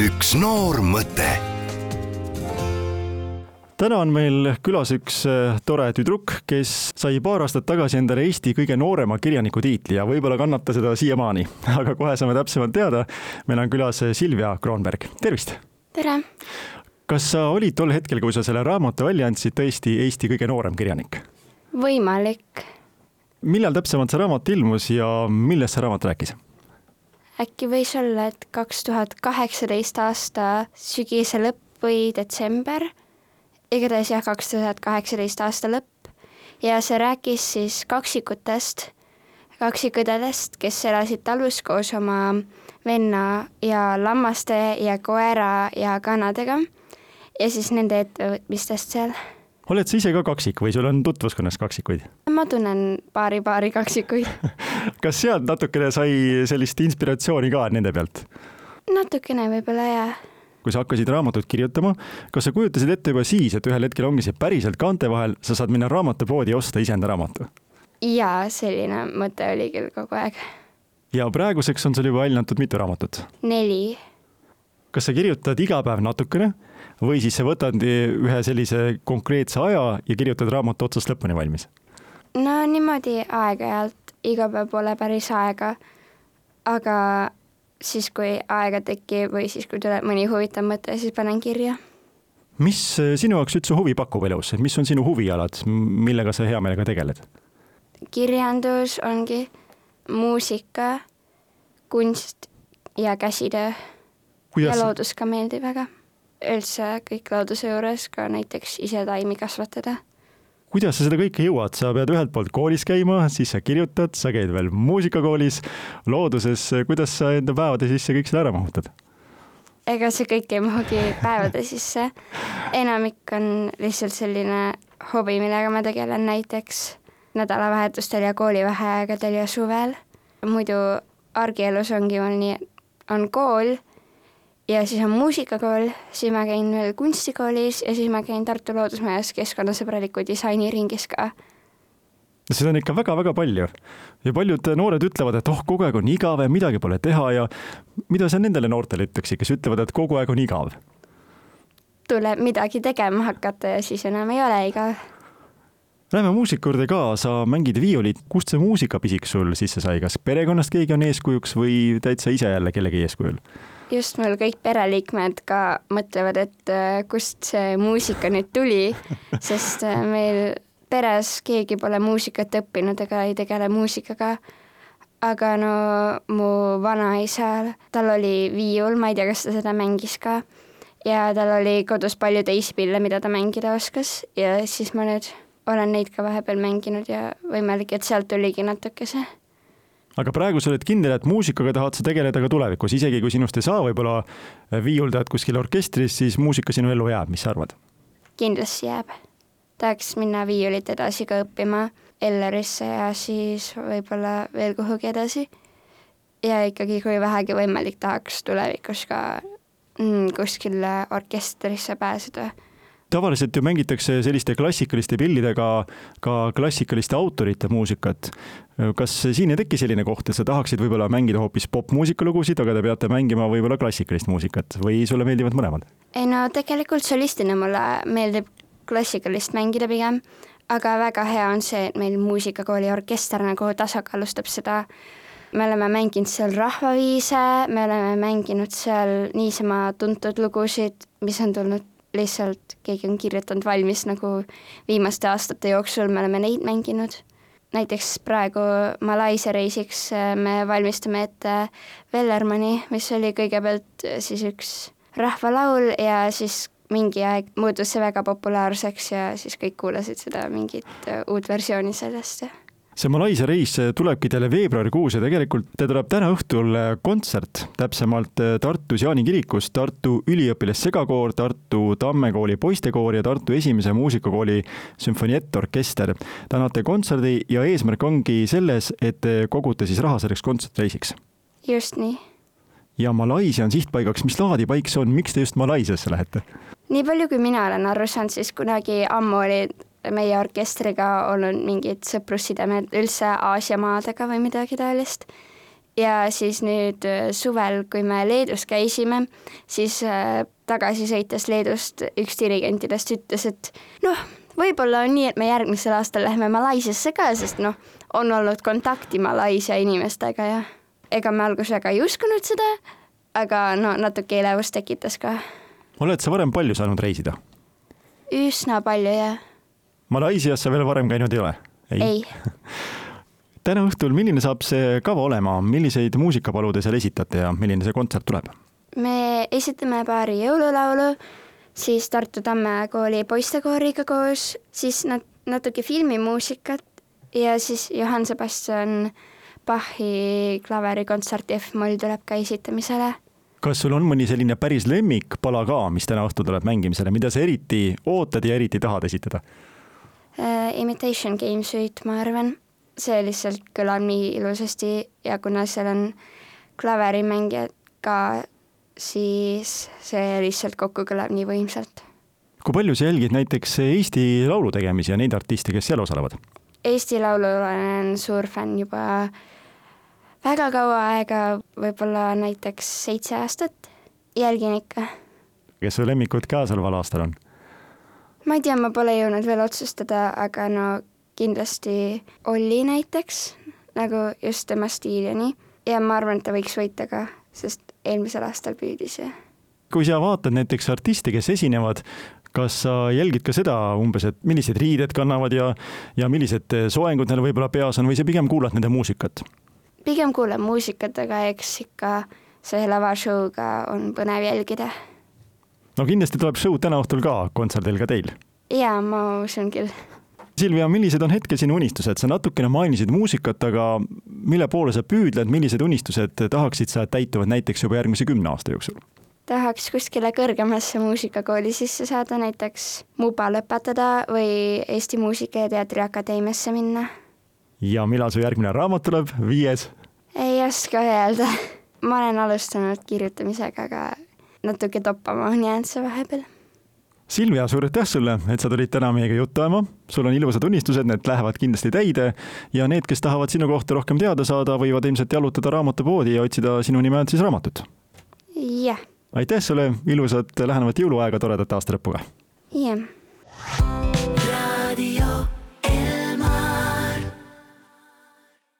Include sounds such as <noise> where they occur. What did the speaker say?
üks noor mõte täna on meil külas üks äh, tore tüdruk, kes sai paar aastat tagasi endale Eesti kõige noorema kirjaniku tiitli ja võib-olla kannab ta seda siiamaani, <laughs> aga kohe saame täpsemalt teada. meil on külas Silvia Kroonberg, tervist! tere! kas sa olid tol hetkel, kui sa selle raamatu välja andsid, tõesti Eesti kõige noorem kirjanik? võimalik. millal täpsemalt see raamat ilmus ja millest see raamat rääkis? Äkki võis olla, et kaks tuhat kaheksateist aasta sügise lõpp või detsember? Igatahes jah, kaks tuhat kaheksateist aasta lõpp. Ja see rääkis siis kaksikutest, kaksikõdedest, kes elasid talus koos oma venna ja lammaste ja koera ja kanadega ja siis nende ettevõtmistest seal. Oled sa ise ka kaksik või sul on tutvuskonnas kaksikuid? ma tunnen paari-paari kaksikuid <laughs> kas sealt natukene sai sellist inspiratsiooni ka nende pealt? natukene võib-olla jaa kui sa hakkasid raamatut kirjutama, kas sa kujutasid ette juba siis, et ühel hetkel ongi see päriselt kaante vahel, sa saad minna raamatupoodi ja osta iseenda raamatu? jaa, selline mõte oli küll kogu aeg. ja praeguseks on sul juba välja antud mitu raamatut? neli. kas sa kirjutad iga päev natukene või siis sa võtad ühe sellise konkreetse aja ja kirjutad raamatu otsast lõpuni valmis? no niimoodi aeg-ajalt, iga päev pole päris aega, aga siis, kui aega tekib või siis, kui tuleb mõni huvitav mõte, siis panen kirja. mis äh, sinu jaoks üldse huvi pakub elus, mis on sinu huvialad, millega sa hea meelega tegeled? kirjandus ongi, muusika, kunst ja käsitöö Kuidas... ja loodus ka meeldib väga. Üldse kõik looduse juures ka näiteks ise taimi kasvatada kuidas sa seda kõike jõuad, sa pead ühelt poolt koolis käima, siis sa kirjutad, sa käid veel muusikakoolis, looduses, kuidas sa enda päevade sisse kõik seda ära mahutad? ega see kõik ei mahugi päevade sisse. enamik on lihtsalt selline hobi, millega ma tegelen näiteks nädalavahetustel ja koolivaheaegadel ja suvel. muidu argielus ongi mul nii, on kool ja siis on muusikakool, siis ma käin veel kunstikoolis ja siis ma käin Tartu Loodusmajas keskkonnasõbraliku disaini ringis ka. seda on ikka väga-väga palju ja paljud noored ütlevad, et oh, kogu aeg on igav ja midagi pole teha ja mida sa nendele noortele ütleksid, kes ütlevad, et kogu aeg on igav? tuleb midagi tegema hakata ja siis enam ei ole igav. Läheme muusika juurde ka, sa mängid viiulit, kust see muusikapisik sul sisse sai, kas perekonnast keegi on eeskujuks või täitsa ise jälle kellegi eeskujul? Just mul kõik pereliikmed ka mõtlevad, et äh, kust see muusika nüüd tuli, <laughs> sest äh, meil peres keegi pole muusikat õppinud ega ei tegele muusikaga. aga no mu vanaisal, tal oli viiul, ma ei tea, kas ta seda mängis ka, ja tal oli kodus palju teisi pille, mida ta mängida oskas ja siis ma nüüd olen neid ka vahepeal mänginud ja võimalik, et sealt tuligi natukese aga praegu sa oled kindel, et muusikaga tahad sa tegeleda ka tulevikus, isegi kui sinust ei saa võib-olla viiuldajat kuskil orkestris, siis muusika sinu ellu jääb, mis sa arvad? kindlasti jääb. tahaks minna viiulit edasi ka õppima Ellerisse ja siis võib-olla veel kuhugi edasi. ja ikkagi, kui vähegi võimalik, tahaks tulevikus ka mm, kuskile orkestrisse pääseda tavaliselt ju mängitakse selliste klassikaliste pillidega ka klassikaliste autorite muusikat. kas siin ei teki selline koht, et sa tahaksid võib-olla mängida hoopis popmuusika lugusid, aga te peate mängima võib-olla klassikalist muusikat või sulle meeldivad mõlemad? ei no tegelikult solistina mulle meeldib klassikalist mängida pigem, aga väga hea on see, et meil muusikakooli orkester nagu tasakaalustab seda me oleme mänginud seal rahvaviise, me oleme mänginud seal niisama tuntud lugusid, mis on tulnud lihtsalt keegi on kirjutanud valmis nagu viimaste aastate jooksul, me oleme neid mänginud. näiteks praegu Malaisia reisiks äh, me valmistame ette Vellermanni, mis oli kõigepealt äh, siis üks rahvalaul ja siis mingi aeg muutus see väga populaarseks ja siis kõik kuulasid seda mingit äh, uut versiooni sellest ja see Malaisia reis tulebki teile veebruarikuus ja tegelikult tuleb täna õhtul kontsert, täpsemalt eh, Tartus Jaani kirikus Tartu üliõpilassegakoor, Tartu Tammekooli poistekoor ja Tartu Esimese Muusikakooli sümfoniettorkester. Te annate kontserdi ja eesmärk ongi selles, et te kogute siis raha selleks kontsertreisiks. just nii. ja Malaisia on sihtpaigaks, mis laadi paik see on, miks te just Malaisiasse lähete? nii palju, kui mina olen aru saanud, siis kunagi ammu olid meie orkestriga olnud mingid sõprussidemed üldse Aasia maadega või midagi taolist. ja siis nüüd äh, suvel, kui me Leedus käisime, siis äh, tagasi sõites Leedust üks dirigentidest ütles, et noh, võib-olla on nii, et me järgmisel aastal lähme Malaisiasse ka, sest noh, on olnud kontakti Malaisia inimestega ja ega me alguses väga ei uskunud seda, aga no natuke elevust tekitas ka. oled sa varem palju saanud reisida? üsna palju, jah. Malaisias sa veel varem käinud ei ole? ei, ei. <laughs> täna õhtul, milline saab see kava olema, milliseid muusikapalu te seal esitate ja milline see kontsert tuleb? me esitame paari jõululaulu, siis Tartu Tamme kooli poistekooriga koos, siis nat-, natuke filmimuusikat ja siis Johann Sebastian Bachi klaverikontsert F-moll tuleb ka esitamisele. kas sul on mõni selline päris lemmikpala ka, mis täna õhtul tuleb mängimisele, mida sa eriti ootad ja eriti tahad esitada uh,? Imitation Game Suite, ma arvan, see lihtsalt kõlab nii ilusasti ja kuna seal on klaverimängijad ka, siis see lihtsalt kokku kõlab nii võimsalt. kui palju sa jälgid näiteks Eesti Laulu tegemisi ja neid artiste, kes seal osalevad? Eesti Laulul olen suur fänn juba väga kaua aega, võib-olla näiteks seitse aastat, jälgin ikka. kes su lemmikud käesoleval aastal on? Ma ei tea, ma pole jõudnud veel otsustada, aga no kindlasti Olli näiteks, nagu just tema stiil ja nii. ja ma arvan, et ta võiks võita ka, sest eelmisel aastal püüdis ja. kui sa vaatad näiteks artiste, kes esinevad, kas sa jälgid ka seda umbes, et millised riided kannavad ja, ja millised soengud neil võib-olla peas on või sa pigem kuulad nende muusikat? pigem kuulan muusikat, aga eks ikka see lavashow'ga on põnev jälgida. No kindlasti tuleb show täna õhtul ka kontserdil ka teil. jaa, ma usun küll. Silvia, millised on hetkel sinu unistused, sa natukene mainisid muusikat, aga mille poole sa püüdled, millised unistused tahaksid sa, et täituvad näiteks juba järgmise kümne aasta jooksul? tahaks kuskile kõrgemasse muusikakooli sisse saada, näiteks MUBA lõpetada või Eesti Muusika- ja Teatriakadeemiasse minna. ja millal su järgmine raamat tuleb, viies? ei oska öelda. ma olen alustanud kirjutamisega, aga natuke toppama on jäänud see vahepeal. Silvia, suur aitäh sulle, et sa tulid täna meiega juttu ajama. sul on ilusad unistused, need lähevad kindlasti täide ja need, kes tahavad sinu kohta rohkem teada saada, võivad ilmselt jalutada raamatupoodi ja otsida sinu nime all siis raamatut. jah. aitäh sulle, ilusat lähenevat jõuluaega, toredat aasta lõppu ka! jah